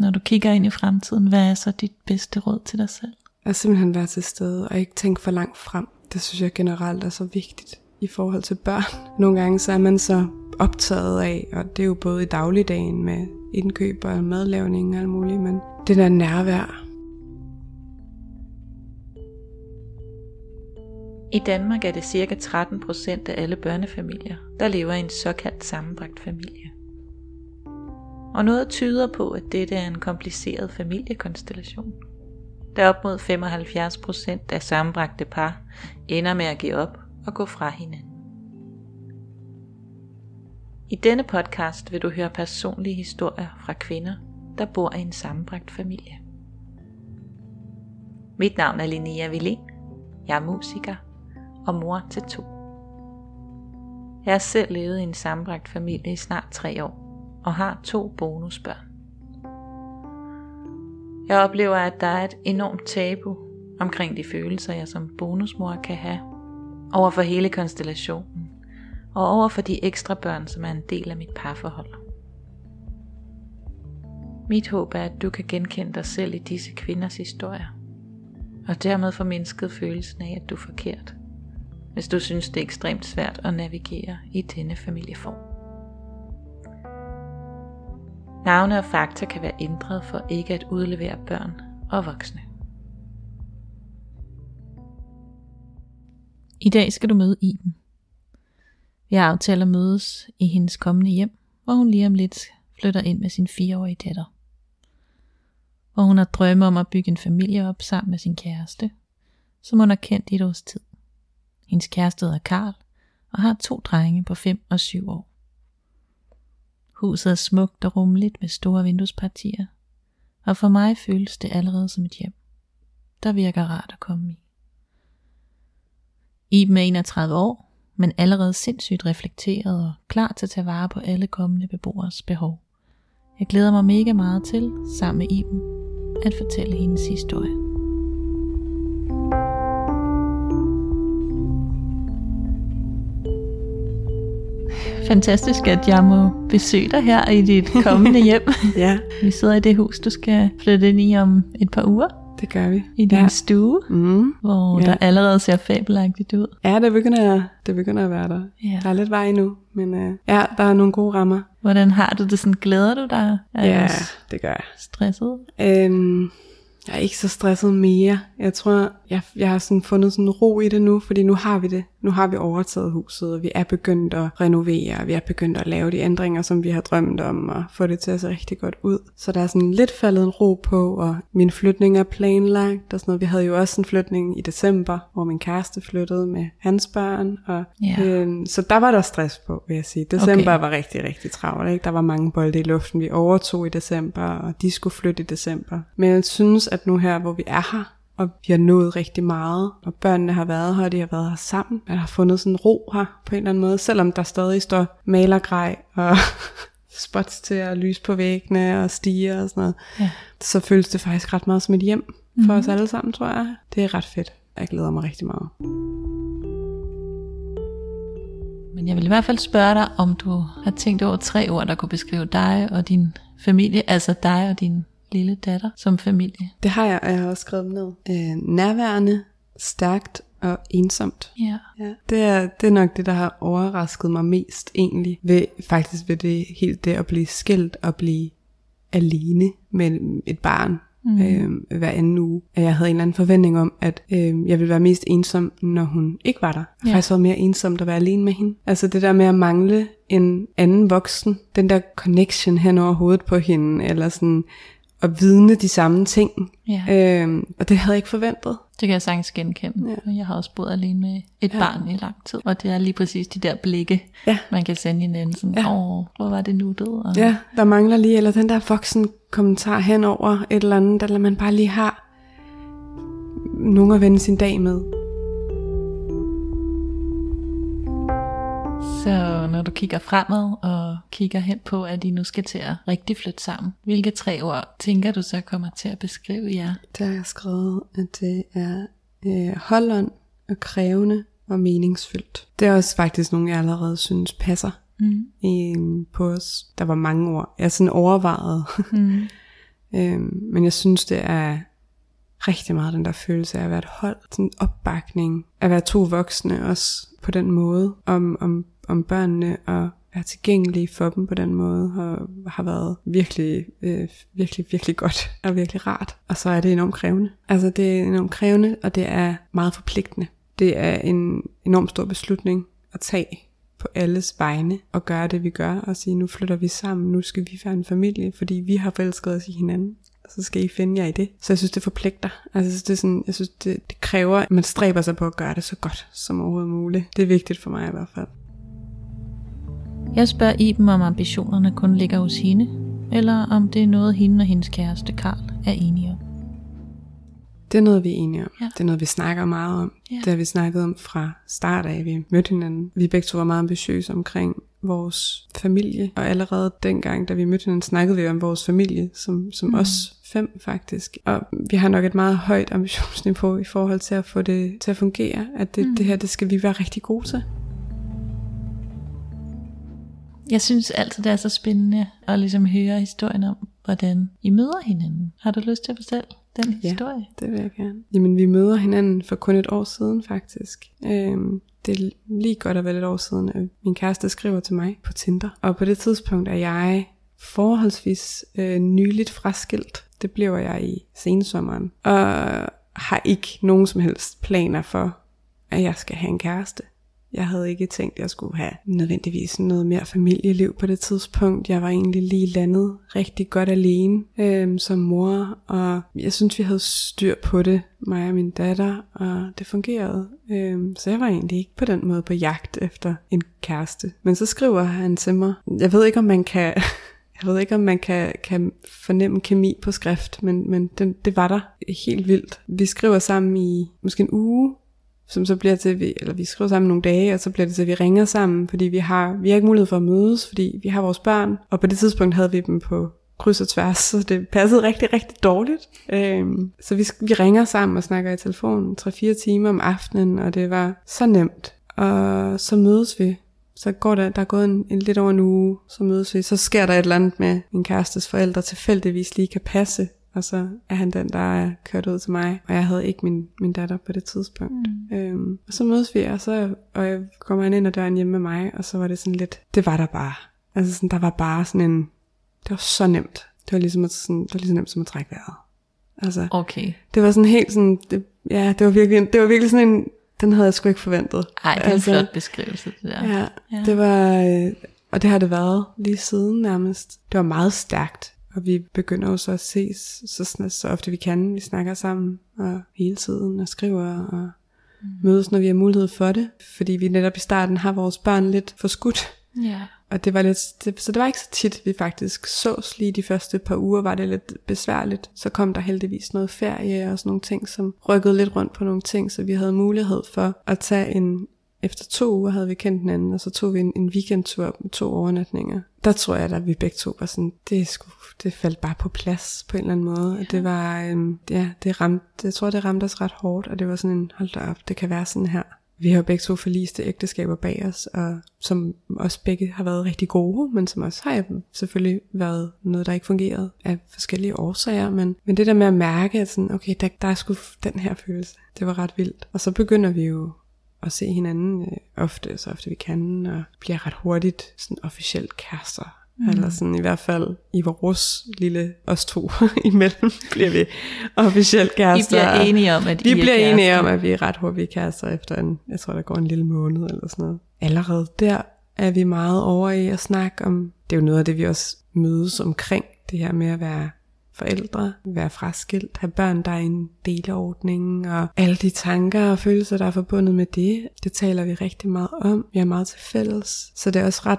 Når du kigger ind i fremtiden, hvad er så dit bedste råd til dig selv? At simpelthen være til stede og ikke tænke for langt frem. Det synes jeg generelt er så vigtigt i forhold til børn. Nogle gange så er man så optaget af, og det er jo både i dagligdagen med indkøb og madlavning og alt muligt, men det der nærvær. I Danmark er det ca. 13% af alle børnefamilier, der lever i en såkaldt sammenbragt familie. Og noget tyder på, at dette er en kompliceret familiekonstellation. Da op mod 75% af sammenbragte par ender med at give op og gå fra hinanden. I denne podcast vil du høre personlige historier fra kvinder, der bor i en sammenbragt familie. Mit navn er Linnea Villén. Jeg er musiker og mor til to. Jeg har selv levet i en sammenbragt familie i snart tre år og har to bonusbørn. Jeg oplever, at der er et enormt tabu omkring de følelser, jeg som bonusmor kan have over for hele konstellationen og over for de ekstra børn, som er en del af mit parforhold. Mit håb er, at du kan genkende dig selv i disse kvinders historier, og dermed få mindsket følelsen af, at du er forkert, hvis du synes, det er ekstremt svært at navigere i denne familieform. Navne og fakta kan være ændret for ikke at udlevere børn og voksne. I dag skal du møde Iben. Vi har aftalt at mødes i hendes kommende hjem, hvor hun lige om lidt flytter ind med sin fireårige datter. Hvor hun har drømme om at bygge en familie op sammen med sin kæreste, som hun har kendt i et års tid. Hendes kæreste hedder Karl og har to drenge på 5 og 7 år. Huset er smukt og rummeligt med store vinduespartier, og for mig føles det allerede som et hjem, der virker rart at komme i. Iben er 31 år, men allerede sindssygt reflekteret og klar til at tage vare på alle kommende beboers behov. Jeg glæder mig mega meget til, sammen med Iben, at fortælle hendes historie. Fantastisk, at jeg må besøge dig her i dit kommende hjem. ja. Vi sidder i det hus, du skal flytte ind i om et par uger. Det gør vi. I din ja. stue, mm. hvor ja. der allerede ser fabelagtigt ud. Ja, det begynder, det begynder at være der. Ja. Der er lidt vej nu, men uh, ja, der er nogle gode rammer. Hvordan har du det? Sådan, glæder du dig? Er ja, det gør jeg. Stresset? Øhm, jeg er ikke så stresset mere. Jeg tror, jeg, jeg har sådan fundet sådan ro i det nu, fordi nu har vi det. Nu har vi overtaget huset, og vi er begyndt at renovere, og vi er begyndt at lave de ændringer, som vi har drømt om, og få det til at se rigtig godt ud. Så der er sådan lidt faldet en ro på, og min flytning er planlagt, og sådan noget. Vi havde jo også en flytning i december, hvor min kæreste flyttede med hans børn, og ja. øh, så der var der stress på, vil jeg sige. December okay. var rigtig, rigtig travlt, ikke? Der var mange bolde i luften. Vi overtog i december, og de skulle flytte i december. Men jeg synes, at nu her, hvor vi er her, og vi har nået rigtig meget, og børnene har været her, og de har været her sammen. Jeg har fundet sådan ro her på en eller anden måde, selvom der stadig står malergrej og spots til at lyse på væggene og stiger og sådan noget. Ja. Så føles det faktisk ret meget som et hjem for mm-hmm. os alle sammen, tror jeg. Det er ret fedt. Jeg glæder mig rigtig meget. Men jeg vil i hvert fald spørge dig, om du har tænkt over tre ord, der kunne beskrive dig og din familie, altså dig og din lille datter som familie? Det har jeg, og jeg har også skrevet ned. Øh, nærværende, stærkt og ensomt. Ja. ja. Det, er, det er nok det, der har overrasket mig mest egentlig. Ved, faktisk ved det helt det at blive skilt og blive alene med et barn mm. øh, hver anden uge. Jeg havde en eller anden forventning om, at øh, jeg ville være mest ensom, når hun ikke var der. Jeg ja. faktisk været mere ensomt at være alene med hende. Altså det der med at mangle en anden voksen, den der connection hen over hovedet på hende, eller sådan at vidne de samme ting. Ja. Øhm, og det havde jeg ikke forventet. Det kan jeg sagtens genkende. Ja. Jeg har også boet alene med et ja. barn i lang tid. Og det er lige præcis de der blikke, ja. man kan sende hinanden. Sådan, ja. åh, hvor var det nuttet? Og... Ja, der mangler lige, eller den der voksen kommentar hen over et eller andet, eller man bare lige har nogen at vende sin dag med. Så når du kigger fremad og kigger hen på, at I nu skal til at rigtig flytte sammen, hvilke tre ord tænker du så kommer til at beskrive jer? Der har jeg skrevet, at det er øh, holdånd og krævende og meningsfyldt. Det er også faktisk nogle, jeg allerede synes passer mm. i, på os. Der var mange ord. Jeg sådan overvejede, mm. Øhm, men jeg synes, det er rigtig meget den der følelse af at være et hold, sådan en opbakning, at være to voksne også på den måde, om, om, om børnene og være tilgængelige for dem på den måde, og har været virkelig, øh, virkelig, virkelig godt og virkelig rart. Og så er det enormt krævende. Altså det er enormt krævende, og det er meget forpligtende. Det er en enormt stor beslutning at tage på alles vegne og gøre det, vi gør, og sige, nu flytter vi sammen, nu skal vi være en familie, fordi vi har forelsket os i hinanden. Så skal I finde jer i det. Så jeg synes, det forpligter. Altså, det, er sådan, jeg synes, det, det kræver, at man stræber sig på at gøre det så godt som overhovedet muligt. Det er vigtigt for mig i hvert fald. Jeg spørger Iben, om ambitionerne kun ligger hos hende, eller om det er noget, hende og hendes kæreste Karl er enige om. Det er noget, vi er enige om. Ja. Det er noget, vi snakker meget om. Ja. Det har vi snakket om fra start af, vi mødte hinanden. Vi begge to var meget ambitiøse omkring vores familie, og allerede dengang, da vi mødte hinanden, snakkede vi om vores familie, som, som mm. os fem faktisk. Og vi har nok et meget højt ambitionsniveau i forhold til at få det til at fungere, at det, mm. det her, det skal vi være rigtig gode til. Jeg synes altid, det er så spændende at ligesom høre historien om, hvordan I møder hinanden. Har du lyst til at fortælle den Ja. historie? Det vil jeg gerne. Jamen, vi møder hinanden for kun et år siden, faktisk. Øhm, det er lige godt at være et år siden, at min kæreste skriver til mig på Tinder. Og på det tidspunkt er jeg forholdsvis øh, nyligt fraskilt. Det bliver jeg i sensommeren. Og har ikke nogen som helst planer for, at jeg skal have en kæreste. Jeg havde ikke tænkt, at jeg skulle have nødvendigvis noget mere familieliv på det tidspunkt. Jeg var egentlig lige landet rigtig godt alene øhm, som mor, og jeg synes, vi havde styr på det, mig og min datter, og det fungerede. Øhm, så jeg var egentlig ikke på den måde på jagt efter en kæreste. Men så skriver han til mig, jeg ved ikke, om man kan... Jeg ved ikke, om man kan, kan fornemme kemi på skrift, men, men det, det var der helt vildt. Vi skriver sammen i måske en uge, som så bliver til, vi, eller vi skriver sammen nogle dage, og så bliver det til, at vi ringer sammen, fordi vi har, vi har ikke mulighed for at mødes, fordi vi har vores børn, og på det tidspunkt havde vi dem på kryds og tværs, så det passede rigtig, rigtig dårligt. Øhm, så vi, vi ringer sammen og snakker i telefon 3-4 timer om aftenen, og det var så nemt. Og så mødes vi. Så går der, der er gået en, en lidt over en uge, så mødes vi. Så sker der et eller andet med min kærestes forældre tilfældigvis lige kan passe og så er han den, der er kørt ud til mig, og jeg havde ikke min, min datter på det tidspunkt. Mm. Øhm, og så mødes vi, og så og jeg kommer han ind ad døren hjemme med mig, og så var det sådan lidt, det var der bare. Altså sådan, der var bare sådan en, det var så nemt. Det var ligesom, at, sådan, det var lige så nemt som at trække vejret. Altså, Okay. det var sådan helt sådan, det, ja, det var virkelig, det var virkelig sådan en, den havde jeg sgu ikke forventet. Ej, det er altså, en flot beskrivelse, det der. Ja, Ja. ja. det var, øh, og det har det været lige siden nærmest. Det var meget stærkt. Og vi begynder jo så at ses så, sn- så ofte vi kan. Vi snakker sammen og hele tiden og skriver og mm. mødes, når vi har mulighed for det. Fordi vi netop i starten har vores børn lidt forskudt. ja. Og det var lidt, det, så det var ikke så tit, vi faktisk sås lige de første par uger, var det lidt besværligt. Så kom der heldigvis noget ferie og sådan nogle ting, som rykkede lidt rundt på nogle ting, så vi havde mulighed for at tage en, efter to uger havde vi kendt hinanden, og så tog vi en, en weekendtur med to overnatninger. Der tror jeg, at vi begge to var sådan, det, skulle, det faldt bare på plads på en eller anden måde. Ja. Og det var, øhm, ja, det ramte, jeg tror, det ramte os ret hårdt, og det var sådan en, hold da op, det kan være sådan her. Vi har begge to forliste ægteskaber bag os, og som også begge har været rigtig gode, men som også har selvfølgelig været noget, der ikke fungerede af forskellige årsager. Men, men det der med at mærke, at sådan, okay, der, der er sgu den her følelse, det var ret vildt. Og så begynder vi jo at se hinanden øh, ofte, så ofte vi kan, og bliver ret hurtigt sådan officielt kærester. Mm. Eller sådan i hvert fald i vores lille, os to imellem, bliver vi officielt kærester. bliver enige om, at Vi I er bliver enige kærester. om, at vi er ret hurtige kærester efter en, jeg tror der går en lille måned eller sådan noget. Allerede der er vi meget over i at snakke om, det er jo noget af det, vi også mødes omkring, det her med at være forældre, være fraskilt, have børn, der er en deleordning, og alle de tanker og følelser, der er forbundet med det, det taler vi rigtig meget om. Vi er meget til fælles, så det er også ret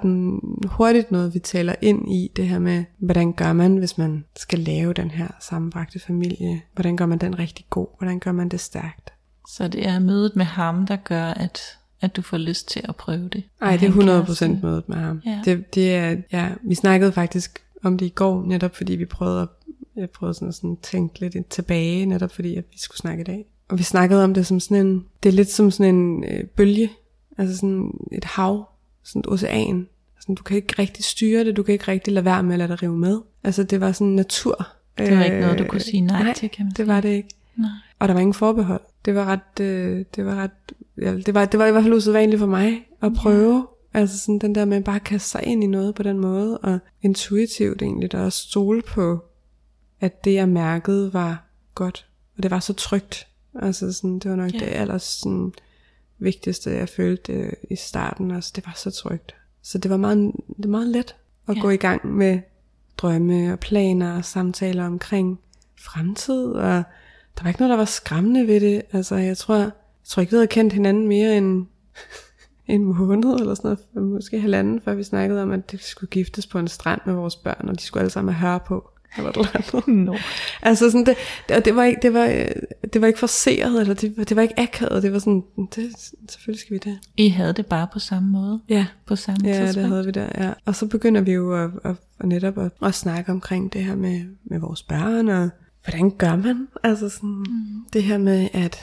hurtigt noget, vi taler ind i, det her med, hvordan gør man, hvis man skal lave den her sammenbragte familie? Hvordan gør man den rigtig god? Hvordan gør man det stærkt? Så det er mødet med ham, der gør, at, at du får lyst til at prøve det. Nej, det er have en 100% kæreste. mødet med ham. Ja. Det, det er, ja, vi snakkede faktisk om det i går, netop fordi vi prøvede at, jeg prøvede sådan at sådan tænke lidt tilbage, netop fordi at vi skulle snakke i dag. Og vi snakkede om det som sådan en, det er lidt som sådan en øh, bølge, altså sådan et hav, sådan et ocean. Sådan, du kan ikke rigtig styre det, du kan ikke rigtig lade være med at lade dig rive med. Altså det var sådan natur. Det var ikke noget, du kunne sige nej, nej til, kan man det sige. var det ikke. Nej. Og der var ingen forbehold. Det var ret, øh, det var ret, ja, det var, det var i hvert fald usædvanligt for mig at prøve. Altså sådan den der med bare at kaste sig ind i noget på den måde, og intuitivt egentlig, der også stole på, at det jeg mærkede var godt, og det var så trygt. Altså sådan, det var nok Ja. det aller sådan, vigtigste, jeg følte øh, i starten også. Det var så trygt. Så det var meget, det var meget let at Ja. gå i gang med drømme og planer og samtaler omkring fremtid, og der var ikke noget, der var skræmmende ved det. Altså, jeg tror, jeg tror ikke, vi havde kendt hinanden mere end en måned eller sådan noget, måske halvanden, før vi snakkede om, at det skulle giftes på en strand med vores børn, og de skulle alle sammen have høre på. Eller et eller andet. Nå. Altså sådan det, det, det var ikke det var det var ikke forseret eller det, var- det var ikke akavet, det var sådan det selvfølgelig skal vi det. I havde det bare på samme måde, Ja. på samme Ja, det tidspunkt. havde vi der, ja. Og så begynder vi jo at, at, at netop at, at snakke omkring det her med, med vores børn, og hvordan gør man? Altså sådan, mm. det her med, at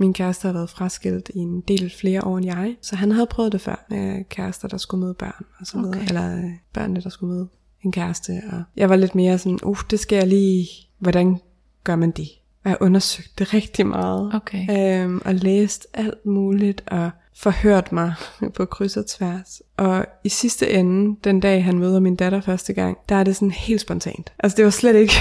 min kæreste har været fraskilt i en del flere år end jeg, så han havde prøvet det før med kærester, der skulle møde børn, og så videre, Okay. eller øh, børnene, der skulle møde en kæreste, og jeg var lidt mere sådan, uh, det skal jeg lige, hvordan gør man det? Og jeg undersøgte det rigtig meget, Okay. øhm, og læst alt muligt, og forhørt mig på kryds og tværs. Og i sidste ende, den dag han møder min datter første gang, der er det sådan helt spontant. Altså det var slet ikke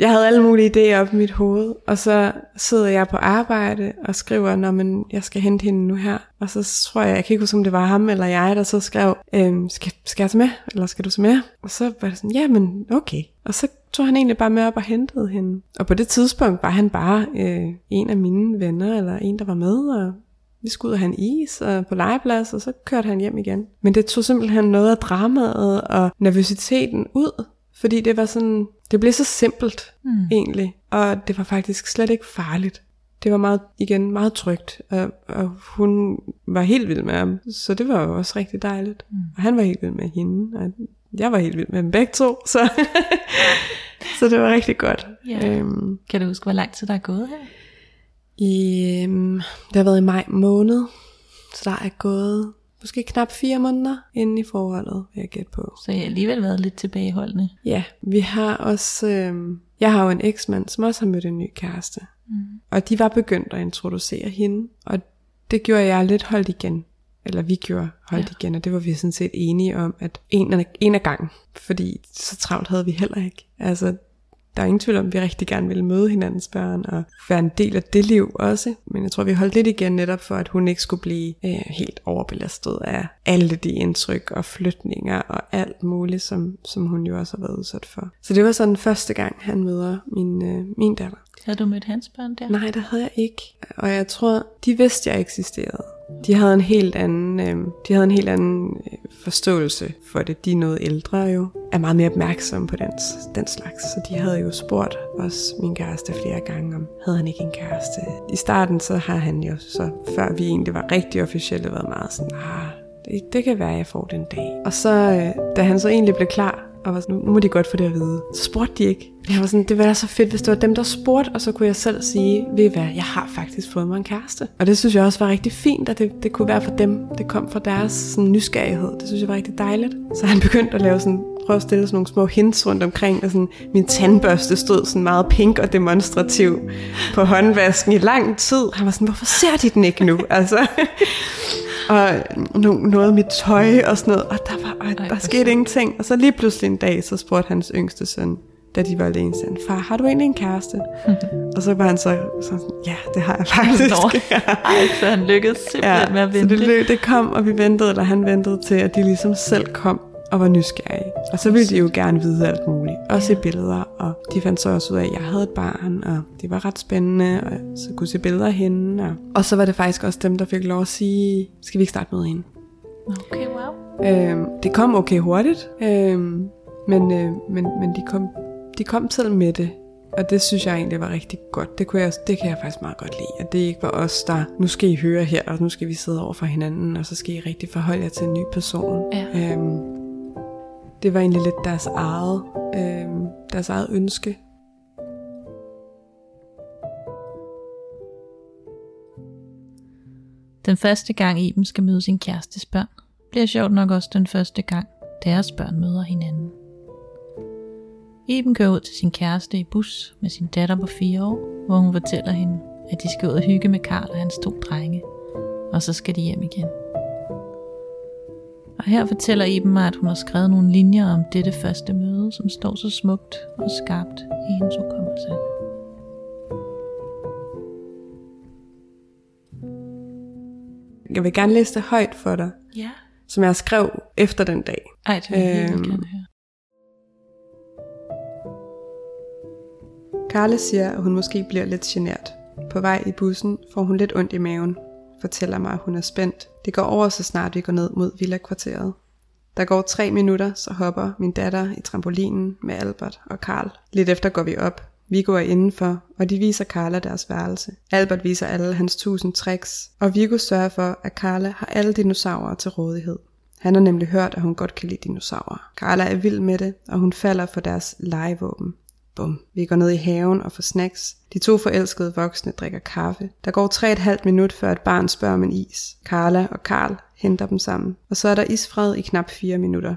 jeg havde alle mulige idéer op i mit hoved, og så sidder jeg på arbejde og skriver, når man, jeg skal hente hende nu her. Og så tror jeg, jeg kan ikke huske, om det var ham eller jeg, der så skrev, øhm, skal, skal jeg tage med, eller skal du tage med? Og så var det sådan, ja, men okay. Og så tog han egentlig bare med op og hentede hende. Og på det tidspunkt var han bare øh, en af mine venner, eller en, der var med, og vi skulle ud og have en is og på legeplads, og så kørte han hjem igen. Men det tog simpelthen noget af dramaet og nervøsiteten ud, fordi det var sådan, det blev så simpelt Mm. egentlig, og det var faktisk slet ikke farligt. Det var meget, igen, meget trygt, og, og hun var helt vild med ham, så det var jo også rigtig dejligt. Mm. Og han var helt vild med hende, og jeg var helt vild med dem begge to, så, så det var rigtig godt. Ja. Øhm, Kan du huske, hvor lang tid der er gået her? i, øhm, det har været i maj måned, så der er gået måske knap fire måneder inden i forholdet, vil jeg gætte på. Så jeg har alligevel været lidt tilbageholdende. Ja, vi har også, øhm, jeg har jo en eksmand, som også har mødt en ny kæreste. Mm. Og de var begyndt at introducere hende, og det gjorde jeg lidt holdt igen. Eller vi gjorde holdt Ja. igen, og det var vi sådan set enige om, at en af, en af gangen, fordi så travlt havde vi heller ikke. Altså, der er ingen tvivl om, at vi rigtig gerne ville møde hinandens børn og være en del af det liv også. Men jeg tror, vi holdt lidt igen netop for, at hun ikke skulle blive øh, helt overbelastet af alle de indtryk og flytninger og alt muligt, som, som hun jo også har været udsat for. Så det var sådan første gang, han møder min, øh, min datter. Havde du mødt hans børn der? Nej, det havde jeg ikke. Og jeg tror, de vidste, jeg eksisterede. De havde en helt anden, øh, de havde en helt anden øh, forståelse for det. De er noget ældre jo, er meget mere opmærksomme på den, den slags. Så de havde jo spurgt os, min kæreste, flere gange, om havde han ikke en kæreste. I starten så har han jo, så før vi egentlig var rigtig officielle, været meget sådan, ah, det, det kan være, jeg får den dag. Og så, øh, da han så egentlig blev klar, og var sådan, nu må de godt få det at vide. Så spurgte de ikke. Jeg var sådan, det var så fedt, hvis det var dem, der spurgte, og så kunne jeg selv sige, ved I hvad, jeg har faktisk fået mig en kæreste. Og det synes jeg også var rigtig fint, at det, det kunne være for dem. Det kom fra deres sådan, nysgerrighed. Det synes jeg var rigtig dejligt. Så han begyndte at lave sådan, prøve at stille sådan nogle små hints rundt omkring, og sådan, min tandbørste stod sådan meget pink og demonstrativ på håndvasken i lang tid. Han var sådan, hvorfor ser de den ikke nu? Altså, og no- noget af mit tøj og sådan noget, og der, var, og Ej, der skete sjovt. ingenting. Og så lige pludselig en dag, så spurgte hans yngste søn, da de var alene, sagde, far, har du egentlig en kæreste? og så var han så sådan, ja, det har jeg faktisk. Nå, ej, så han lykkedes simpelthen med at så vente. det, lø- det kom, og vi ventede, eller han ventede til, at de ligesom selv kom og var nysgerrige. Og så ville de jo gerne vide alt muligt. Også Ja. i billeder. Og de fandt så også ud af, at jeg havde et barn, og det var ret spændende, og så kunne se billeder af hende. Og, og så var det faktisk også dem, der fik lov at sige, skal vi ikke starte med hende? Okay, wow. Øhm, det kom okay hurtigt, øhm, men, øh, men, men de, kom, de kom selv med det, og det synes jeg egentlig var rigtig godt. Det, kunne jeg, det kan jeg faktisk meget godt lide, at det ikke var os, der nu skal I høre her, og nu skal vi sidde over for hinanden, og så skal I rigtig forholde jer til en ny person. Ja. Øhm, det var egentlig lidt deres eget, øh, deres eget ønske. Den første gang Iben skal møde sin kærestes børn, bliver sjovt nok også den første gang deres børn møder hinanden. Iben kører ud til sin kæreste i bus med sin datter på fire år, hvor hun fortæller hende, at de skal ud og hygge med Karl og hans to drenge, og så skal de hjem igen. Her fortæller Iben mig, at hun har skrevet nogle linjer om dette første møde, som står så smukt og skarpt i hendes hukommelse. Jeg vil gerne læse det højt for dig, Ja. som jeg skrev efter den dag. Ej, det vil jeg Øhm. gerne høre. Karla siger, at hun måske bliver lidt genert. På vej i bussen får hun lidt ondt i maven. Fortæller mig, at hun er spændt. Det går over, så snart vi går ned mod villa-kvarteret. Der går tre minutter, så hopper min datter i trampolinen med Albert og Karl. Lidt efter går vi op. Viggo er indenfor, og de viser Carla deres værelse. Albert viser alle hans tusind tricks, og Viggo sørger for, at Carla har alle dinosaurer til rådighed. Han har nemlig hørt, at hun godt kan lide dinosaurer. Carla er vild med det, og hun falder for deres legevåben. Bum. Vi går ned i haven og får snacks. De to forelskede voksne drikker kaffe. Der går 3,5 minut før et barn spørger om en is. Carla og Karl henter dem sammen. Og så er der isfred i knap 4 minutter.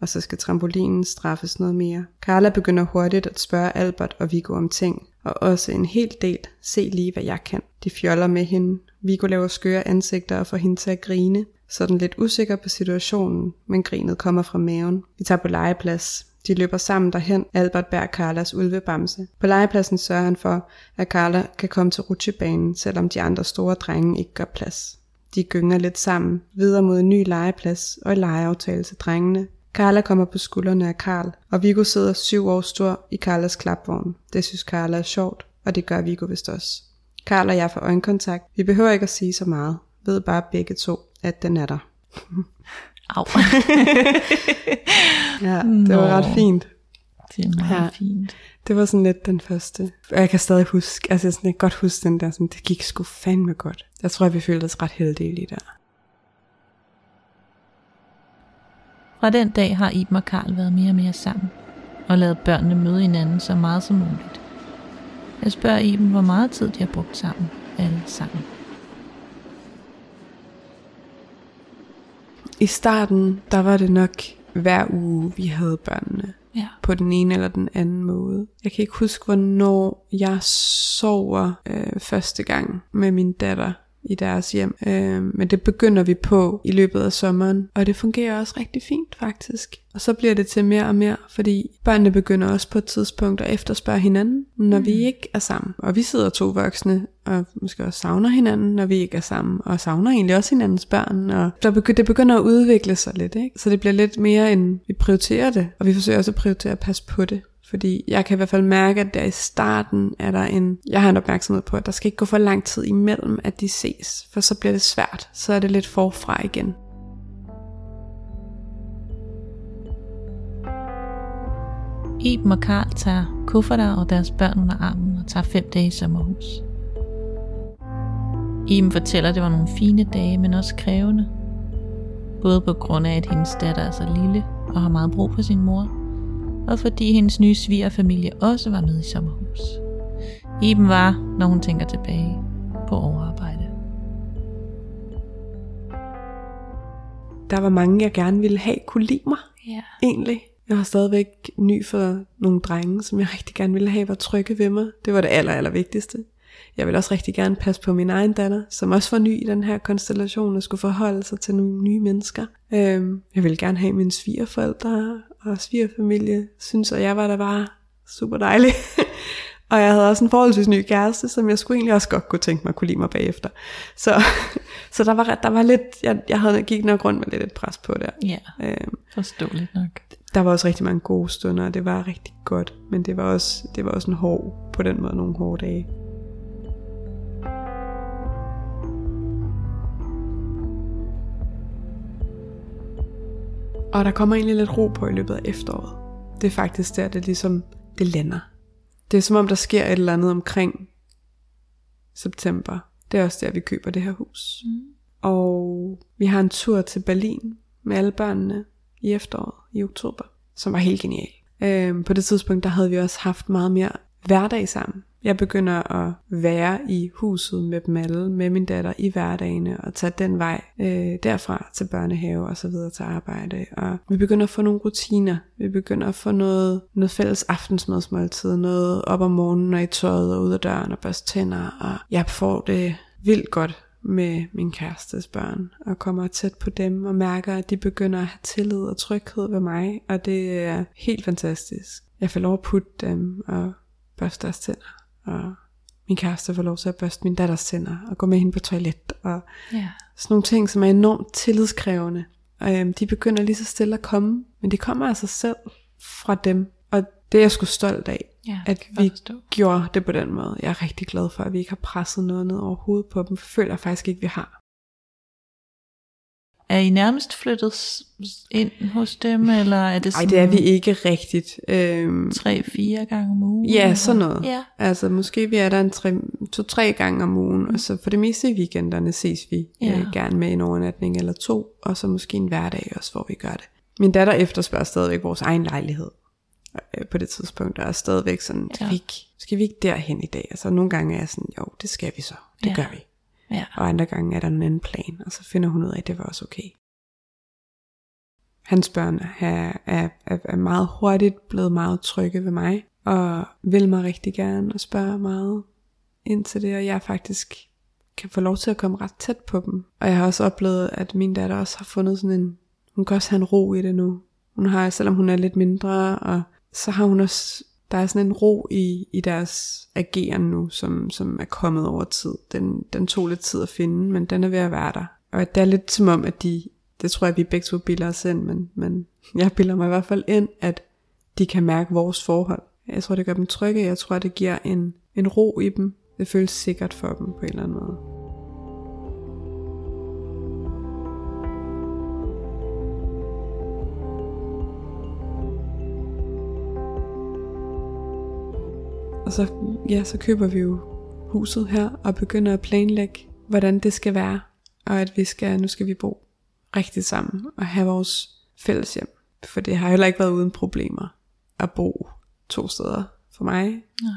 Og så skal trampolinen straffes noget mere. Carla begynder hurtigt at spørge Albert og Viggo om ting. Og også en hel del. Se lige hvad jeg kan. De fjoller med hende. Viggo laver skøre ansigter og får hende til at grine. Sådan lidt usikker på situationen, men grinet kommer fra maven. Vi tager på legeplads. De løber sammen derhen. Albert bærer Carlas ulvebamse. På legepladsen sørger han for, at Carla kan komme til rutsjebanen, selvom de andre store drenge ikke gør plads. De gynger lidt sammen, videre mod en ny legeplads og en legeaftale til drengene. Carla kommer på skuldrene af Karl, og Vigo sidder syv år stor i Carlas klapvogn. Det synes Carla er sjovt, og det gør Vigo vist også. Karl og jeg får øjenkontakt. Vi behøver ikke at sige så meget. Ved bare begge to, at den er der. Au. Ja, det var Nå. ret fint. det er meget Ja. fint. Det var sådan lidt den første. Og jeg kan stadig huske, altså sådan, jeg kan godt huske den der, sådan, det gik sgu fandme godt. Jeg tror, at vi følte os ret heldige lige der. Fra den dag har Iben og Karl været mere og mere sammen, og lavet børnene møde hinanden så meget som muligt. Jeg spørger Iben, hvor meget tid de har brugt sammen, alle sammen. I starten, der var det nok hver uge, vi havde børnene. Ja. på den ene eller den anden måde. Jeg kan ikke huske, hvornår jeg sover øh, første gang med min datter i deres hjem. Øh, men det begynder vi på i løbet af sommeren, og det fungerer også rigtig fint faktisk. Og så bliver det til mere og mere, fordi børnene begynder også på et tidspunkt at efterspørge hinanden, når mm. vi ikke er sammen. Og vi sidder to voksne og måske også savner hinanden, når vi ikke er sammen, og savner egentlig også hinandens børn. Og der begy- det begynder at udvikle sig lidt, ikke? så det bliver lidt mere end vi prioriterer det, og vi forsøger også at prioritere at passe på det. Fordi jeg kan i hvert fald mærke, at der i starten er der en, jeg har en opmærksomhed på, at der skal ikke gå for lang tid imellem, at de ses, for så bliver det svært. Så er det lidt forfra igen. Iben og Karl tager kufferter og deres børn under armen og tager fem dage i sommerhus. Iben fortæller, at det var nogle fine dage, men også krævende. Både på grund af, at hendes datter er så lille og har meget brug for sin mor, og fordi hendes nye svigerfamilie også var med i sommerhus. Iben var, når hun tænker tilbage, på overarbejde. Der var mange, jeg gerne ville have kunne lide mig, Ja. egentlig. Jeg har stadigvæk ny for nogle drenge, som jeg rigtig gerne ville have var trygge ved mig. Det var det aller, aller vigtigste. Jeg vil også rigtig gerne passe på min egen datter, som også var ny i den her konstellation og skulle forholde sig til nogle nye mennesker. Øhm, jeg ville gerne have mine svigerforældre og svigerfamilie, synes at jeg var der bare super dejlig. og jeg havde også en forholdsvis ny kæreste, som jeg skulle egentlig også godt kunne tænke mig at kunne lide mig bagefter. Så, så der, var, der var lidt, jeg, jeg havde, gik nok rundt med lidt et pres på der. Ja, Øhm, forståeligt nok. der var også rigtig mange gode stunder, og det var rigtig godt, men det var også, det var også en hård, på den måde nogle hårde dage. Og der kommer egentlig lidt ro på i løbet af efteråret. Det er faktisk der, det ligesom, det lander. Det er som om, der sker et eller andet omkring september. Det er også der, vi køber det her hus. Mm. Og vi har en tur til Berlin med alle børnene i efteråret, i oktober, som var helt genial. Øhm, på det tidspunkt, der havde vi også haft meget mere hverdag sammen. Jeg begynder at være i huset med dem alle, med min datter i hverdagene, og tage den vej øh, derfra til børnehave og så videre til arbejde. Og vi begynder at få nogle rutiner. Vi begynder at få noget, noget fælles aftensmadsmåltid, noget op om morgenen og i tøjet og ud af døren og børste tænder. Og jeg får det vildt godt med min kærestes børn, og kommer tæt på dem, og mærker, at de begynder at have tillid og tryghed ved mig, og det er helt fantastisk. Jeg får lov at putte dem og børste deres tænder, og min kæreste får lov til at børste min datters tænder, og gå med hende på toilet, og Ja. sådan nogle ting, som er enormt tillidskrævende. Øhm, de begynder lige så stille at komme, men de kommer af sig selv fra dem, og det er jeg sgu stolt af, Ja, at vi forstå. gjorde det på den måde. Jeg er rigtig glad for, at vi ikke har presset noget ned over hovedet på dem, for føler jeg faktisk ikke, vi har. Er I nærmest flyttet ind hos dem, eller er det Nej, sådan det er vi ikke rigtigt. Øhm, tre-fire gange om ugen? ja, sådan noget. Ja. Altså måske vi er der en tre, to-tre gange om ugen, og så for det meste i weekenderne ses vi Ja. øh, gerne med en overnatning eller to, og så måske en hverdag også, hvor vi gør det. Min datter efterspørger stadigvæk vores egen lejlighed øh, på det tidspunkt, og er stadigvæk sådan, skal, Ja. vi ikke, skal vi ikke derhen i dag? Altså nogle gange er jeg sådan, jo, det skal vi så, det Ja. gør vi. Ja. Og andre gange er der en anden plan, og så finder hun ud af, at det var også okay. Hans børn er, er, er, er meget hurtigt blevet meget trygge ved mig, og vil mig rigtig gerne og spørger meget ind til det, og jeg faktisk kan få lov til at komme ret tæt på dem. Og jeg har også oplevet, at min datter også har fundet sådan en, hun kan også have en ro i det nu. Hun har, selvom hun er lidt mindre, og så har hun også, der er sådan en ro i, i deres ageren nu, som, som er kommet over tid. Den, den tog lidt tid at finde, men den er ved at være der. Og det er lidt som om, at de, det tror jeg, vi begge to bilder os ind, men, men jeg bilder mig i hvert fald ind, at de kan mærke vores forhold. Jeg tror, det gør dem trygge. Jeg tror, det giver en, en ro i dem. Det føles sikkert for dem på en eller anden måde. Og så, ja, så køber vi jo huset her og begynder at planlægge, hvordan det skal være. Og at vi skal, nu skal vi bo rigtig sammen og have vores fælles hjem. For det har heller ikke været uden problemer at bo to steder for mig, Nej.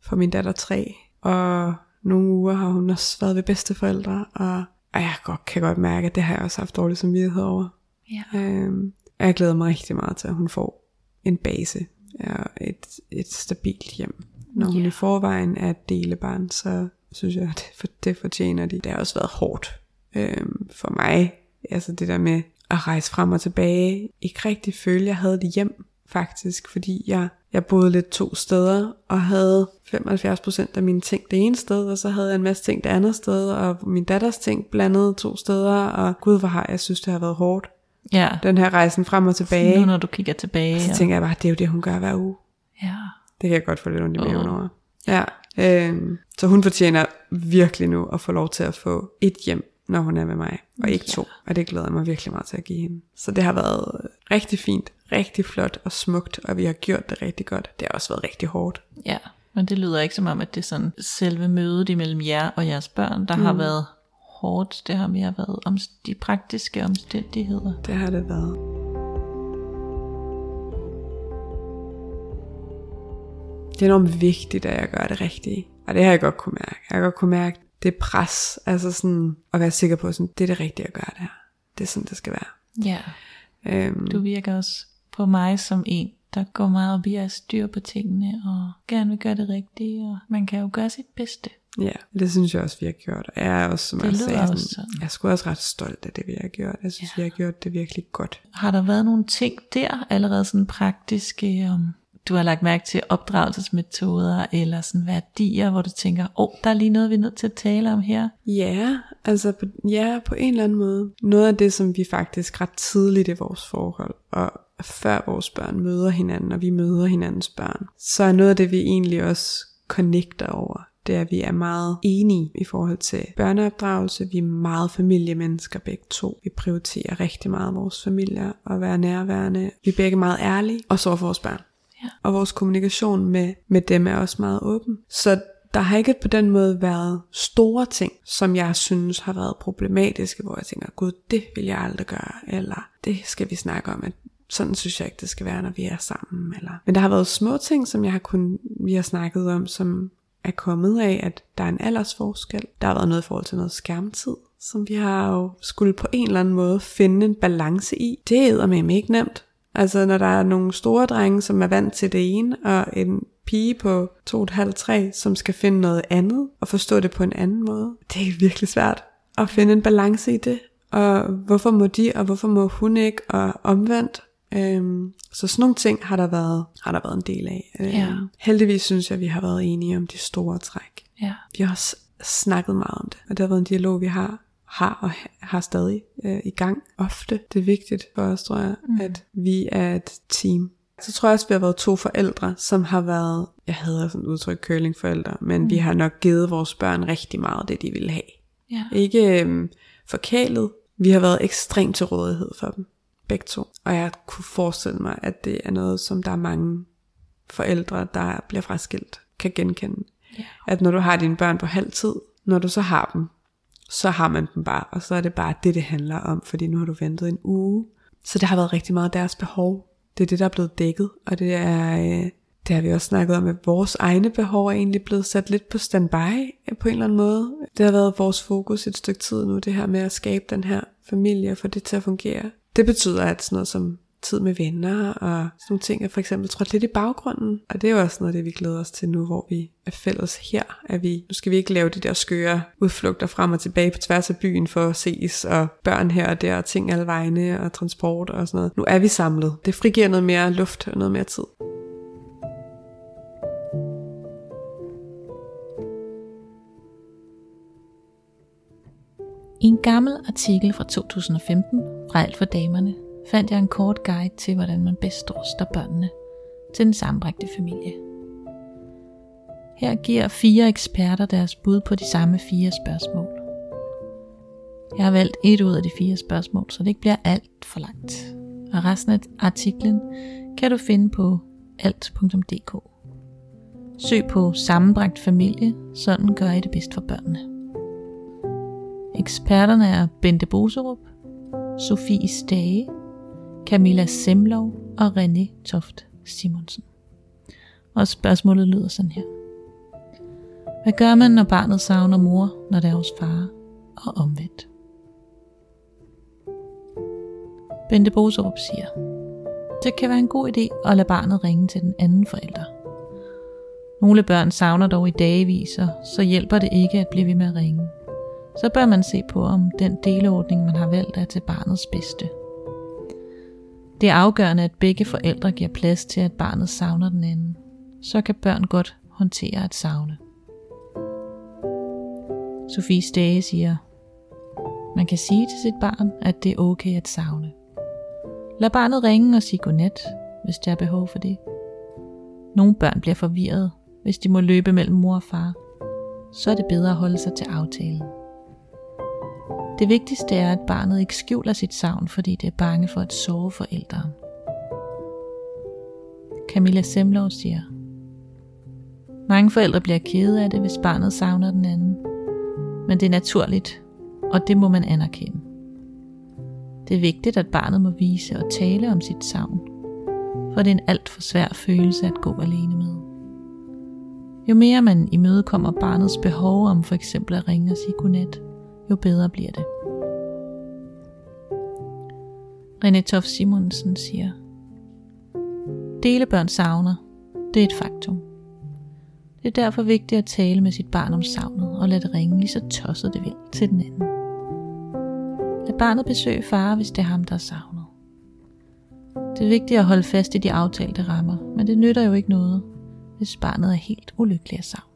for min datter tre. Og nogle uger har hun også været ved bedsteforældre, og, og jeg godt, kan godt mærke, at det har jeg også haft dårlig samvittighed over. Ja. Øhm, og jeg glæder mig rigtig meget til, at hun får en base og et, et stabilt hjem. Når hun Ja. i forvejen er delebarn, så synes jeg, at det, for, det fortjener de. Det har også været hårdt øhm, for mig. Altså det der med at rejse frem og tilbage. Ikke rigtig føle, jeg havde det hjem, faktisk. Fordi jeg, jeg boede lidt to steder, og havde 75% af mine ting det ene sted, og så havde jeg en masse ting det andet sted, og min datters ting blandet to steder, og gud, hvor har jeg synes, det har været hårdt. Ja. Den her rejsen frem og tilbage. Nu når du kigger tilbage. Så og- tænker jeg bare, det er jo det, hun gør hver uge. Ja. Det kan jeg godt få lidt ondt i maven over. Ja, øhm, så hun fortjener virkelig nu at få lov til at få et hjem, når hun er med mig, og ikke to. Og det glæder jeg mig virkelig meget til at give hende. Så det har været rigtig fint, rigtig flot og smukt, og vi har gjort det rigtig godt. Det har også været rigtig hårdt. Ja, men det lyder ikke som om, at det er sådan selve mødet imellem jer og jeres børn, der mm. har været hårdt. Det har mere været om de praktiske omstændigheder. Det har det været. Det er enormt vigtigt, at jeg gør det rigtige. Og det har jeg godt kunne mærke. Jeg har godt kunne mærke det pres. Altså sådan at være sikker på, sådan, det er det rigtige at gøre det her. Det er sådan, det skal være. Ja, Øhm, du virker også på mig som en, der går meget op i at have styr på tingene, og gerne vil gøre det rigtige, og man kan jo gøre sit bedste. Ja, det synes jeg også, vi har gjort. Og jeg er også, som Det jeg sagde, også sådan, sådan. jeg er sgu også ret stolt af det, vi har gjort. Jeg synes, ja. vi har gjort det virkelig godt. Har der været nogle ting der, allerede sådan praktiske, om du har lagt mærke til opdragelsesmetoder, eller sådan værdier, hvor du tænker, åh, oh, der er lige noget, vi er nødt til at tale om her. Ja, altså på, ja, på en eller anden måde. Noget af det, som vi faktisk ret tidligt i vores forhold, og før vores børn møder hinanden, og vi møder hinandens børn, så er noget af det, vi egentlig også connecter over, det er, at vi er meget enige i forhold til børneopdragelse. Vi er meget familiemennesker begge to. Vi prioriterer rigtig meget vores familier og være nærværende. Vi er begge meget ærlige, og så for vores børn. Ja. Og vores kommunikation med, med dem er også meget åben. Så der har ikke på den måde været store ting, som jeg synes har været problematiske, hvor jeg tænker, gud, det vil jeg aldrig gøre, eller det skal vi snakke om, at sådan synes jeg ikke, det skal være, når vi er sammen. Eller... Men der har været små ting, som jeg har kun, vi har snakket om, som er kommet af, at der er en aldersforskel. Der har været noget i forhold til noget skærmtid, som vi har jo skulle på en eller anden måde finde en balance i. Det er med ikke nemt. Altså når der er nogle store drenge, som er vant til det ene, og en pige på 2,5-3, som skal finde noget andet, og forstå det på en anden måde. Det er virkelig svært at finde en balance i det. Og hvorfor må de, og hvorfor må hun ikke, og omvendt. Øhm, så sådan nogle ting har der været, har der været en del af. Øhm, Ja. Heldigvis synes jeg, at vi har været enige om de store træk. Ja. Vi har også snakket meget om det, og det har været en dialog, vi har har og ha- har stadig øh, i gang ofte. Det er vigtigt for os, tror jeg, mm. at vi er et team. Så tror jeg også, vi har været to forældre, som har været, jeg hader sådan udtryk curlingforældre, men mm. vi har nok givet vores børn rigtig meget det, de ville have. Ja. Ikke øhm, forkælet. Vi har været ekstremt til rådighed for dem. Begge to. Og jeg kunne forestille mig, at det er noget, som der er mange forældre, der bliver fraskilt, kan genkende. Ja. At når du har dine børn på halv tid, når du så har dem, så har man dem bare, og så er det bare det, det handler om, fordi nu har du ventet en uge. Så det har været rigtig meget deres behov. Det er det, der er blevet dækket, og det er, øh, det har vi også snakket om, at vores egne behov er egentlig blevet sat lidt på standby øh, på en eller anden måde. Det har været vores fokus et stykke tid nu, det her med at skabe den her familie og få det til at fungere. Det betyder, at sådan noget som tid med venner og sådan nogle ting er for eksempel trådt lidt i baggrunden. Og det er jo også noget af det, vi glæder os til nu, hvor vi er fælles her. At vi, nu skal vi ikke lave de der skøre udflugter frem og tilbage på tværs af byen for at ses, og børn her og der, og ting alle vegne, og transport og sådan noget. Nu er vi samlet. Det frigiver noget mere luft og noget mere tid. I en gammel artikel fra 2015 fra Alt for Damerne fandt jeg en kort guide til, hvordan man bedst ruster børnene til den sammenbrægte familie. Her giver fire eksperter deres bud på de samme fire spørgsmål. Jeg har valgt et ud af de fire spørgsmål, så det ikke bliver alt for langt. Og resten af artiklen kan du finde på alt.dk. Søg på sammenbragt familie, sådan gør I det bedst for børnene. Eksperterne er Bente Boserup, Sofie Stage, Camilla Semlov og René Toft Simonsen. Og spørgsmålet lyder sådan her. Hvad gør man, når barnet savner mor, når det er hos far, og omvendt? Bente Bosorup siger, det kan være en god idé at lade barnet ringe til den anden forælder. Nogle børn savner dog i dagevis, og så hjælper det ikke at blive ved med at ringe. Så bør man se på, om den deleordning, man har valgt, er til barnets bedste. Det er afgørende, at begge forældre giver plads til, at barnet savner den anden. Så kan børn godt håndtere at savne. Sofie Stage siger, man kan sige til sit barn, at det er okay at savne. Lad barnet ringe og sige godnat, hvis der er behov for det. Nogle børn bliver forvirret, hvis de må løbe mellem mor og far. Så er det bedre at holde sig til aftalen. Det vigtigste er, at barnet ikke skjuler sit savn, fordi det er bange for at sove forældre. Camilla Semlov siger, Mange forældre bliver kede af det, hvis barnet savner den anden. Men det er naturligt, og det må man anerkende. Det er vigtigt, at barnet må vise og tale om sit savn, for det er en alt for svær følelse at gå alene med. Jo mere man imødekommer barnets behov om for eksempel at ringe og sige godnat, jo bedre bliver det. René Tof Simonsen siger, Delebørn savner, det er et faktum. Det er derfor vigtigt at tale med sit barn om savnet og lade det ringe lige så tosset det vil til den anden. Lad barnet besøge far, hvis det er ham, der er savnet. Det er vigtigt at holde fast i de aftalte rammer, men det nytter jo ikke noget, hvis barnet er helt ulykkelig af savn.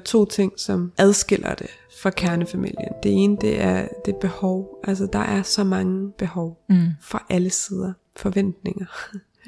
To ting, som adskiller det fra kernefamilien. Det ene, det er det behov. Altså, der er så mange behov Mm. fra alle sider. Forventninger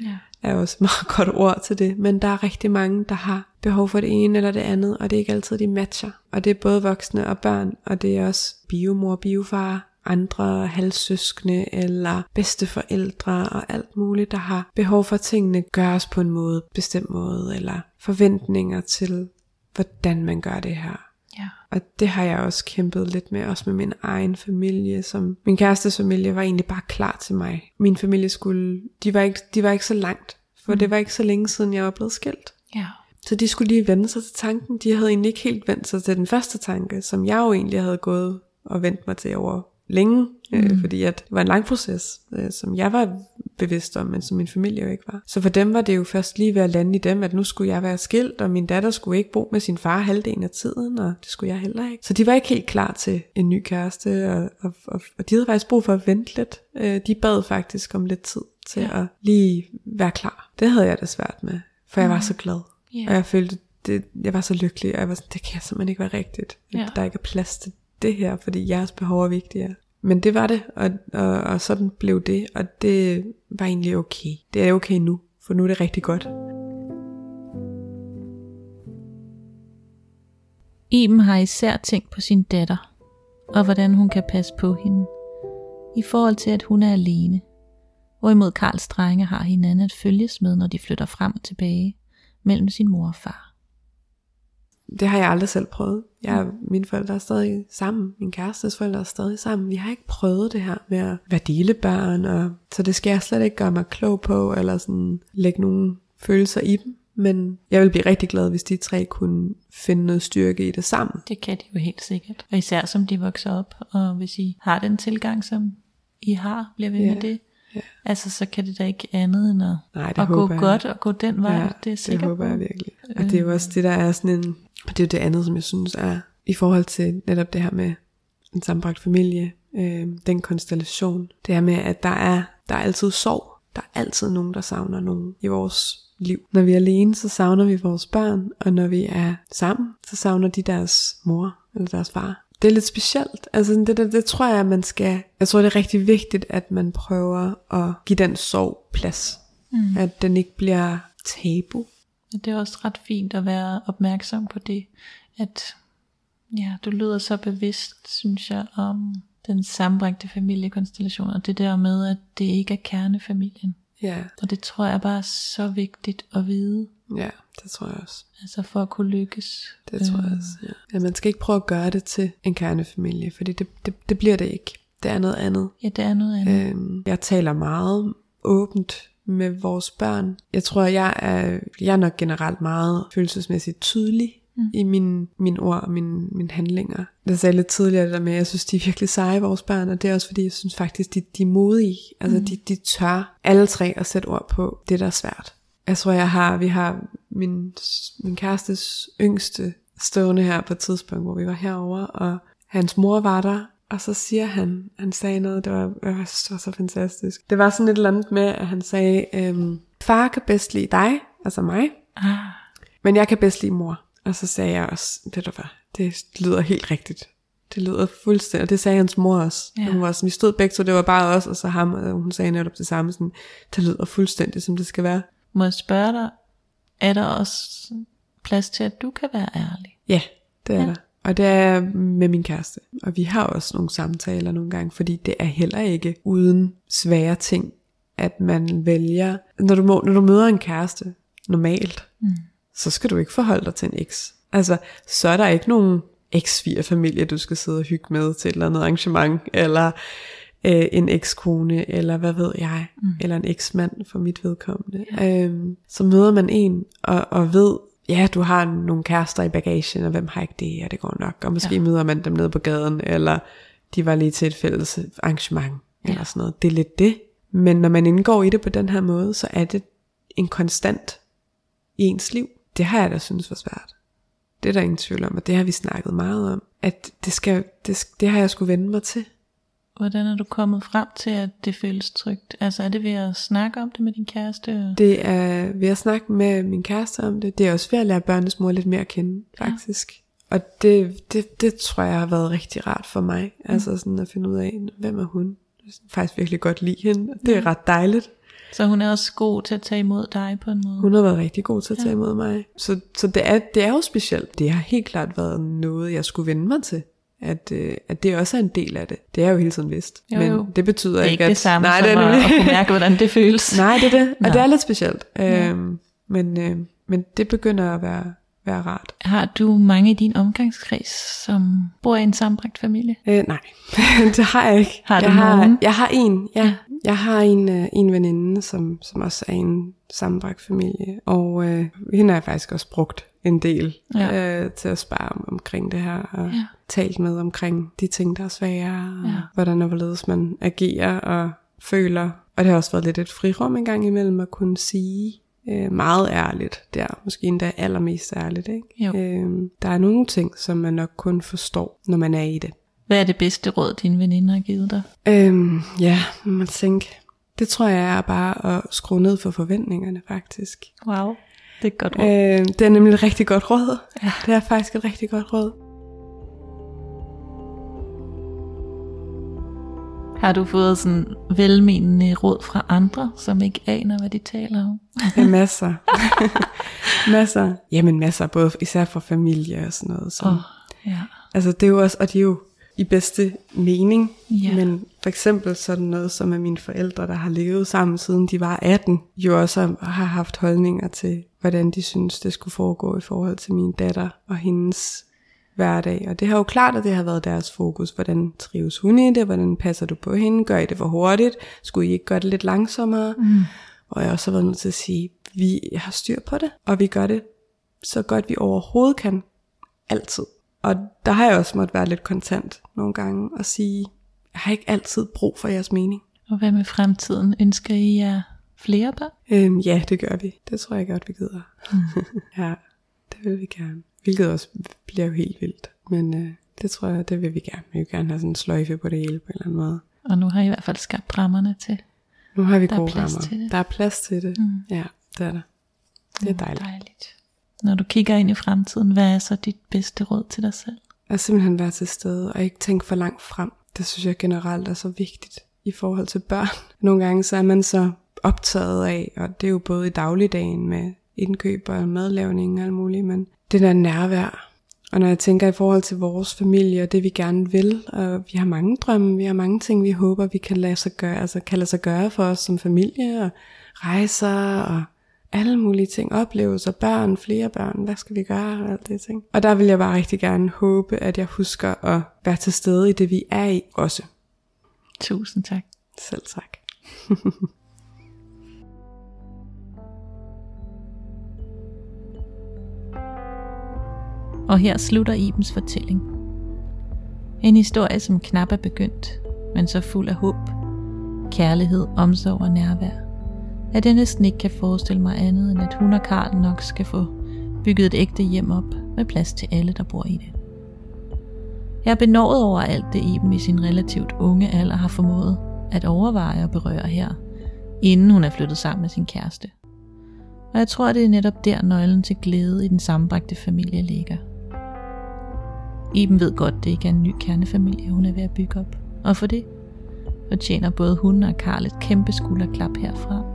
Ja. er også et meget godt ord til det. Men der er rigtig mange, der har behov for det ene eller det andet, og det er ikke altid, de matcher. Og det er både voksne og børn, og det er også biomor, biofar, andre halvsøskende eller bedsteforældre og alt muligt, der har behov for, at tingene gøres på en måde, bestemt måde, eller forventninger til, hvordan man gør det her. Ja. Og det har jeg også kæmpet lidt med, også med min egen familie. Som min kærestes familie var egentlig bare klar til mig. Min familie skulle, de var ikke, de var ikke så langt, for mm. det var ikke så længe siden, jeg var blevet skilt. Ja. Så de skulle lige vende sig til tanken. De havde egentlig ikke helt vendt sig til den første tanke, som jeg jo egentlig havde gået og vendt mig til over længe, øh, mm. fordi at det var en lang proces, øh, som jeg var bevidst om, men som min familie jo ikke var. Så for dem var det jo først lige ved at lande i dem, at nu skulle jeg være skilt, og min datter skulle ikke bo med sin far halvdelen af tiden, og det skulle jeg heller ikke. Så de var ikke helt klar til en ny kæreste, og, og, og, og de havde faktisk brug for at vente lidt. Øh, de bad faktisk om lidt tid til ja. at lige være klar. Det havde jeg det svært med, for jeg var så glad. Yeah. Og jeg følte, det, jeg var så lykkelig, og jeg var sådan, det kan simpelthen ikke være rigtigt. Ja. Der ikke er plads til det her, fordi jeres behov er vigtigere. Men det var det, og, og, og sådan blev det, og det var egentlig okay. Det er okay nu, for nu er det rigtig godt. Iben har især tænkt på sin datter, og hvordan hun kan passe på hende, i forhold til at hun er alene, hvorimod Karls drenge har hinanden at følges med, når de flytter frem og tilbage mellem sin mor og far. Det har jeg aldrig selv prøvet. Jeg, mine forældre er stadig sammen. Min kærestes forældre er stadig sammen. Vi har ikke prøvet det her med at være delebørn. Og, så det skal jeg slet ikke gøre mig klog på, eller sådan lægge nogle følelser i dem. Men jeg vil blive rigtig glad, hvis de tre kunne finde noget styrke i det sammen. Det kan de jo helt sikkert. Og især som de vokser op, og hvis I har den tilgang, som I har, bliver ved Ja, med det. ja. Altså, så kan det da ikke andet end at, Nej, at gå jeg. godt og gå den vej. Ja, det er sikkert. det håber jeg virkelig. Og det er jo også det, der er sådan en... Og det er jo det andet, som jeg synes er i forhold til netop det her med en sammenbragt familie, øh, den konstellation. Det her med, at der er, der er altid sorg. Der er altid nogen, der savner nogen i vores liv. Når vi er alene, så savner vi vores børn, og når vi er sammen, så savner de deres mor eller deres far. Det er lidt specielt. Altså det, det, det tror jeg, man skal... Jeg tror, det er rigtig vigtigt, at man prøver at give den sorg plads. Mm. At den ikke bliver tabu. Det er også ret fint at være opmærksom på det, at ja, du lyder så bevidst, synes jeg, om den sammenbragte familiekonstellation, og det der med, at det ikke er kernefamilien. Ja, Og det tror jeg bare er så vigtigt at vide, ja, det tror jeg også. altså for at kunne lykkes. Det tror jeg også, ja. ja. man skal ikke prøve at gøre det til en kernefamilie, fordi det, det, det bliver det ikke. Det er noget andet. Ja, det er noget andet. Øhm, jeg taler meget åbent med vores børn. Jeg tror, jeg er, jeg er nok generelt meget følelsesmæssigt tydelig mm. i mine, mine ord og mine, mine handlinger. Jeg sagde lidt tidligere det der med, at jeg synes, de er virkelig seje, vores børn, og det er også fordi, jeg synes faktisk, de, de er modige. Altså, mm. de, de tør alle tre at sætte ord på det, der er svært. Jeg tror, jeg har, vi har min, min kærestes yngste stående her på et tidspunkt, hvor vi var herover og hans mor var der, og så siger han, han sagde noget, det var, jeg synes, det var så fantastisk. Det var sådan et eller andet med, at han sagde, øhm, far kan bedst lide dig, altså mig, Ah, men jeg kan bedst lide mor. Og så sagde jeg også, ved du hvad, det lyder helt rigtigt. Det lyder fuldstændig, og det sagde hans mor også. Ja. Hun var sådan, vi stod begge to, det var bare os, og så ham, og hun sagde netop det samme, sådan, det lyder fuldstændig, som det skal være. må jeg spørge dig, er der også plads til, at du kan være ærlig? Ja, det er ja. der. Og det er med min kæreste. Og vi har også nogle samtaler nogle gange, fordi det er heller ikke uden svære ting, at man vælger. Når du, må, når du møder en kæreste normalt, mm. så skal du ikke forholde dig til en eks. Altså, så er der ikke nogen eks familie du skal sidde og hygge med til et eller andet arrangement, eller øh, en ekskone, eller hvad ved jeg, mm. eller en eksmand for mit vedkommende. Ja. Øhm, så møder man en, og, og ved, ja, du har nogle kærester i bagagen, og hvem har ikke det, og det går nok. Og måske ja. møder man dem nede på gaden, eller de var lige til et fælles arrangement, ja. eller sådan noget. Det er lidt det. Men når man indgår i det på den her måde, så er det en konstant i ens liv. Det har jeg da synes var svært. Det er der ingen tvivl om, og det har vi snakket meget om. At det, skal, det, det har jeg skulle vende mig til. Hvordan er du kommet frem til, at det føles trygt? Altså er det ved at snakke om det med din kæreste? Det er ved at snakke med min kæreste om det. Det er også ved at lære børnenes mor lidt mere at kende, faktisk. Ja. Og det, det, det tror jeg har været rigtig rart for mig. Mm. Altså sådan at finde ud af, hvem er hun? Jeg faktisk virkelig godt lide hende. Det er ret dejligt. Så hun er også god til at tage imod dig på en måde? Hun har været rigtig god til at tage imod mig. Så, så det, er, det er jo specielt. Det har helt klart været noget, jeg skulle vende mig til. At, øh, at det også er en del af det. Det er jo hele tiden vidst. Jo, Men jo. det betyder det er ikke, at... det samme nej, som det er at, at kunne mærke, hvordan det føles. Nej, det er det. Og Nå. det er lidt specielt. Ja. Øhm, men, øh, men det begynder at være være rart. Har du mange i din omgangskreds, som bor i en sammenbragt familie? Øh, nej, det har jeg ikke. Har du jeg har? Jeg har en, ja. Ja. Jeg har en, øh, en veninde, som, som også er en sammenbragt familie, og øh, hende har jeg faktisk også brugt en del Ja. øh, til at spare om, omkring det her, og ja. talt med omkring de ting, der er svære, og Ja. hvordan og hvorledes man agerer og føler. Og det har også været lidt et frirum en gang imellem at kunne sige øh, meget ærligt der, måske endda allermest ærligt. Ikke? Jo. Øh, der er nogle ting, som man nok kun forstår, når man er i det. Hvad er det bedste råd, din veninde har givet dig? Øhm, ja, man tænke. Det tror jeg er bare at skrue ned for forventningerne, faktisk. Wow, det er et godt råd. Øh, det er nemlig et rigtig godt råd. Ja. Det er faktisk et rigtig godt råd. Har du fået sådan velmenende råd fra andre, som ikke aner, hvad de taler om? Er masser. masser. Jamen masser, både især fra familie og sådan noget. Åh, oh. ja. Altså det er jo også, og det er jo i bedste mening. Ja. Men for eksempel sådan noget som er mine forældre, der har levet sammen siden de var 18, jo også har haft holdninger til, hvordan de synes, det skulle foregå i forhold til min datter og hendes hverdag. Og det har jo klart, at det har været deres fokus. Hvordan trives hun i det? Hvordan passer du på hende? Gør I det for hurtigt? Skulle I ikke gøre det lidt langsommere? Mm. Og jeg har også været nødt til at sige, vi har styr på det, og vi gør det så godt vi overhovedet kan. Altid. Og der har jeg også måttet være lidt kontant nogle gange og sige, jeg har ikke altid brug for jeres mening. Og hvad med fremtiden? Ønsker I jer flere børn? Øhm, ja, det gør vi. Det tror jeg godt, vi gider. Mm. ja, det vil vi gerne. Hvilket også bliver jo helt vildt. Men øh, det tror jeg, det vil vi gerne. Vi vil gerne have sådan en sløjfe på det hele på en eller anden måde. Og nu har I i hvert fald skabt rammerne til. Nu har vi Der er gode plads rammer. til det. Der er plads til det. Mm. Ja, det er der. Det er dejligt. dejligt. Når du kigger ind i fremtiden, hvad er så dit bedste råd til dig selv? At simpelthen være til stede og ikke tænke for langt frem. Det synes jeg generelt er så vigtigt i forhold til børn. Nogle gange så er man så optaget af, og det er jo både i dagligdagen med indkøb og madlavning og alt muligt, men det der nærvær. Og når jeg tænker i forhold til vores familie og det vi gerne vil, og vi har mange drømme, vi har mange ting, vi håber, vi kan lade sig gøre, altså kan lade sig gøre for os som familie, og rejser og alle mulige ting, oplevelser, børn, flere børn, hvad skal vi gøre, og alt det ting. Og der vil jeg bare rigtig gerne håbe, at jeg husker at være til stede i det, vi er i også. Tusind tak. Selv tak. Og her slutter Ibens fortælling. En historie, som knap er begyndt, men så fuld af håb, kærlighed, omsorg og nærvær, at jeg næsten ikke kan forestille mig andet, end at hun og Karl nok skal få bygget et ægte hjem op med plads til alle, der bor i det. Jeg er benådet over alt det Iben i sin relativt unge alder har formået at overveje og berøre her, inden hun er flyttet sammen med sin kæreste. Og jeg tror, det er netop der nøglen til glæde i den sammenbragte familie ligger. Iben ved godt, det ikke er en ny kernefamilie, hun er ved at bygge op. Og for det fortjener både hun og Karl et kæmpe skulderklap herfra.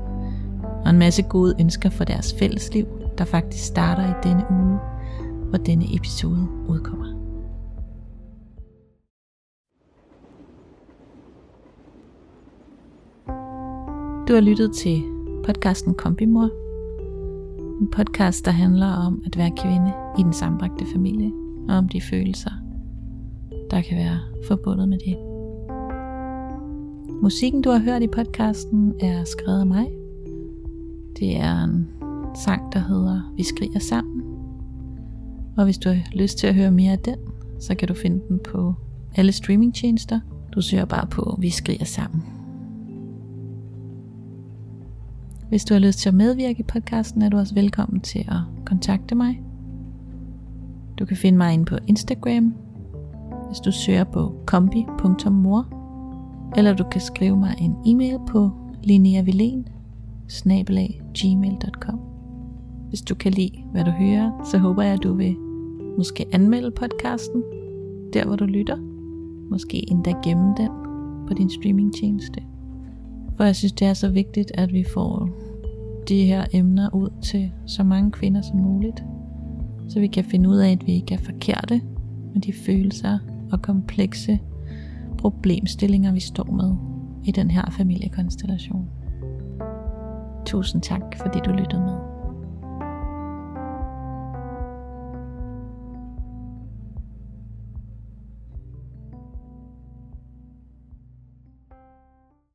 Og en masse gode ønsker for deres fælles liv, der faktisk starter i denne uge, hvor denne episode udkommer. Du har lyttet til podcasten Kombimor. En podcast, der handler om at være kvinde i den sambragte familie, og om de følelser, der kan være forbundet med det. Musikken, du har hørt i podcasten, er skrevet af mig. Det er en sang, der hedder Vi skriger sammen. Og hvis du har lyst til at høre mere af den, så kan du finde den på alle streamingtjenester. Du søger bare på Vi skriger sammen. Hvis du har lyst til at medvirke i podcasten, er du også velkommen til at kontakte mig. Du kan finde mig inde på Instagram, hvis du søger på kombi.mor, eller du kan skrive mig en e-mail på lineavilen gmail.com. Hvis du kan lide, hvad du hører, så håber jeg, at du vil måske anmelde podcasten, der hvor du lytter. Måske endda gemme den på din streamingtjeneste. For jeg synes, det er så vigtigt, at vi får de her emner ud til så mange kvinder som muligt. Så vi kan finde ud af, at vi ikke er forkerte med de følelser og komplekse problemstillinger, vi står med i den her familiekonstellation. Tusind tak, fordi du lyttede med.